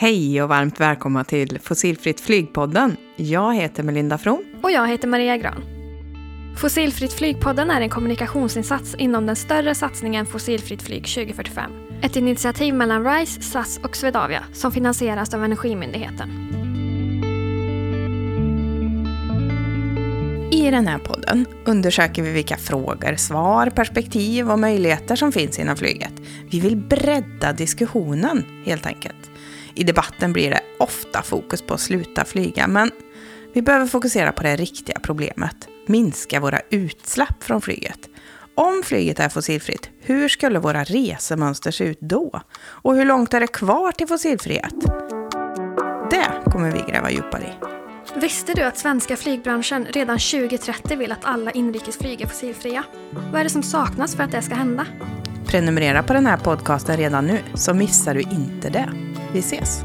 Hej och varmt välkomna till Fossilfritt flygpodden. Jag heter Melinda From. Och jag heter Maria Gran. Fossilfritt flygpodden är en kommunikationsinsats inom den större satsningen Fossilfritt flyg 2045. Ett initiativ mellan RISE, SAS och Swedavia som finansieras av Energimyndigheten. I den här podden undersöker vi vilka frågor, svar, perspektiv och möjligheter som finns inom flyget. Vi vill bredda diskussionen helt enkelt. I debatten blir det ofta fokus på att sluta flyga, men vi behöver fokusera på det riktiga problemet. Minska våra utsläpp från flyget. Om flyget är fossilfritt, hur skulle våra resemönster se ut då? Och hur långt är det kvar till fossilfrihet? Det kommer vi gräva djupare i. Visste du att svenska flygbranschen redan 2030 vill att alla inrikesflyg är fossilfria? Vad är det som saknas för att det ska hända? Prenumerera på den här podcasten redan nu så missar du inte det. Vi ses!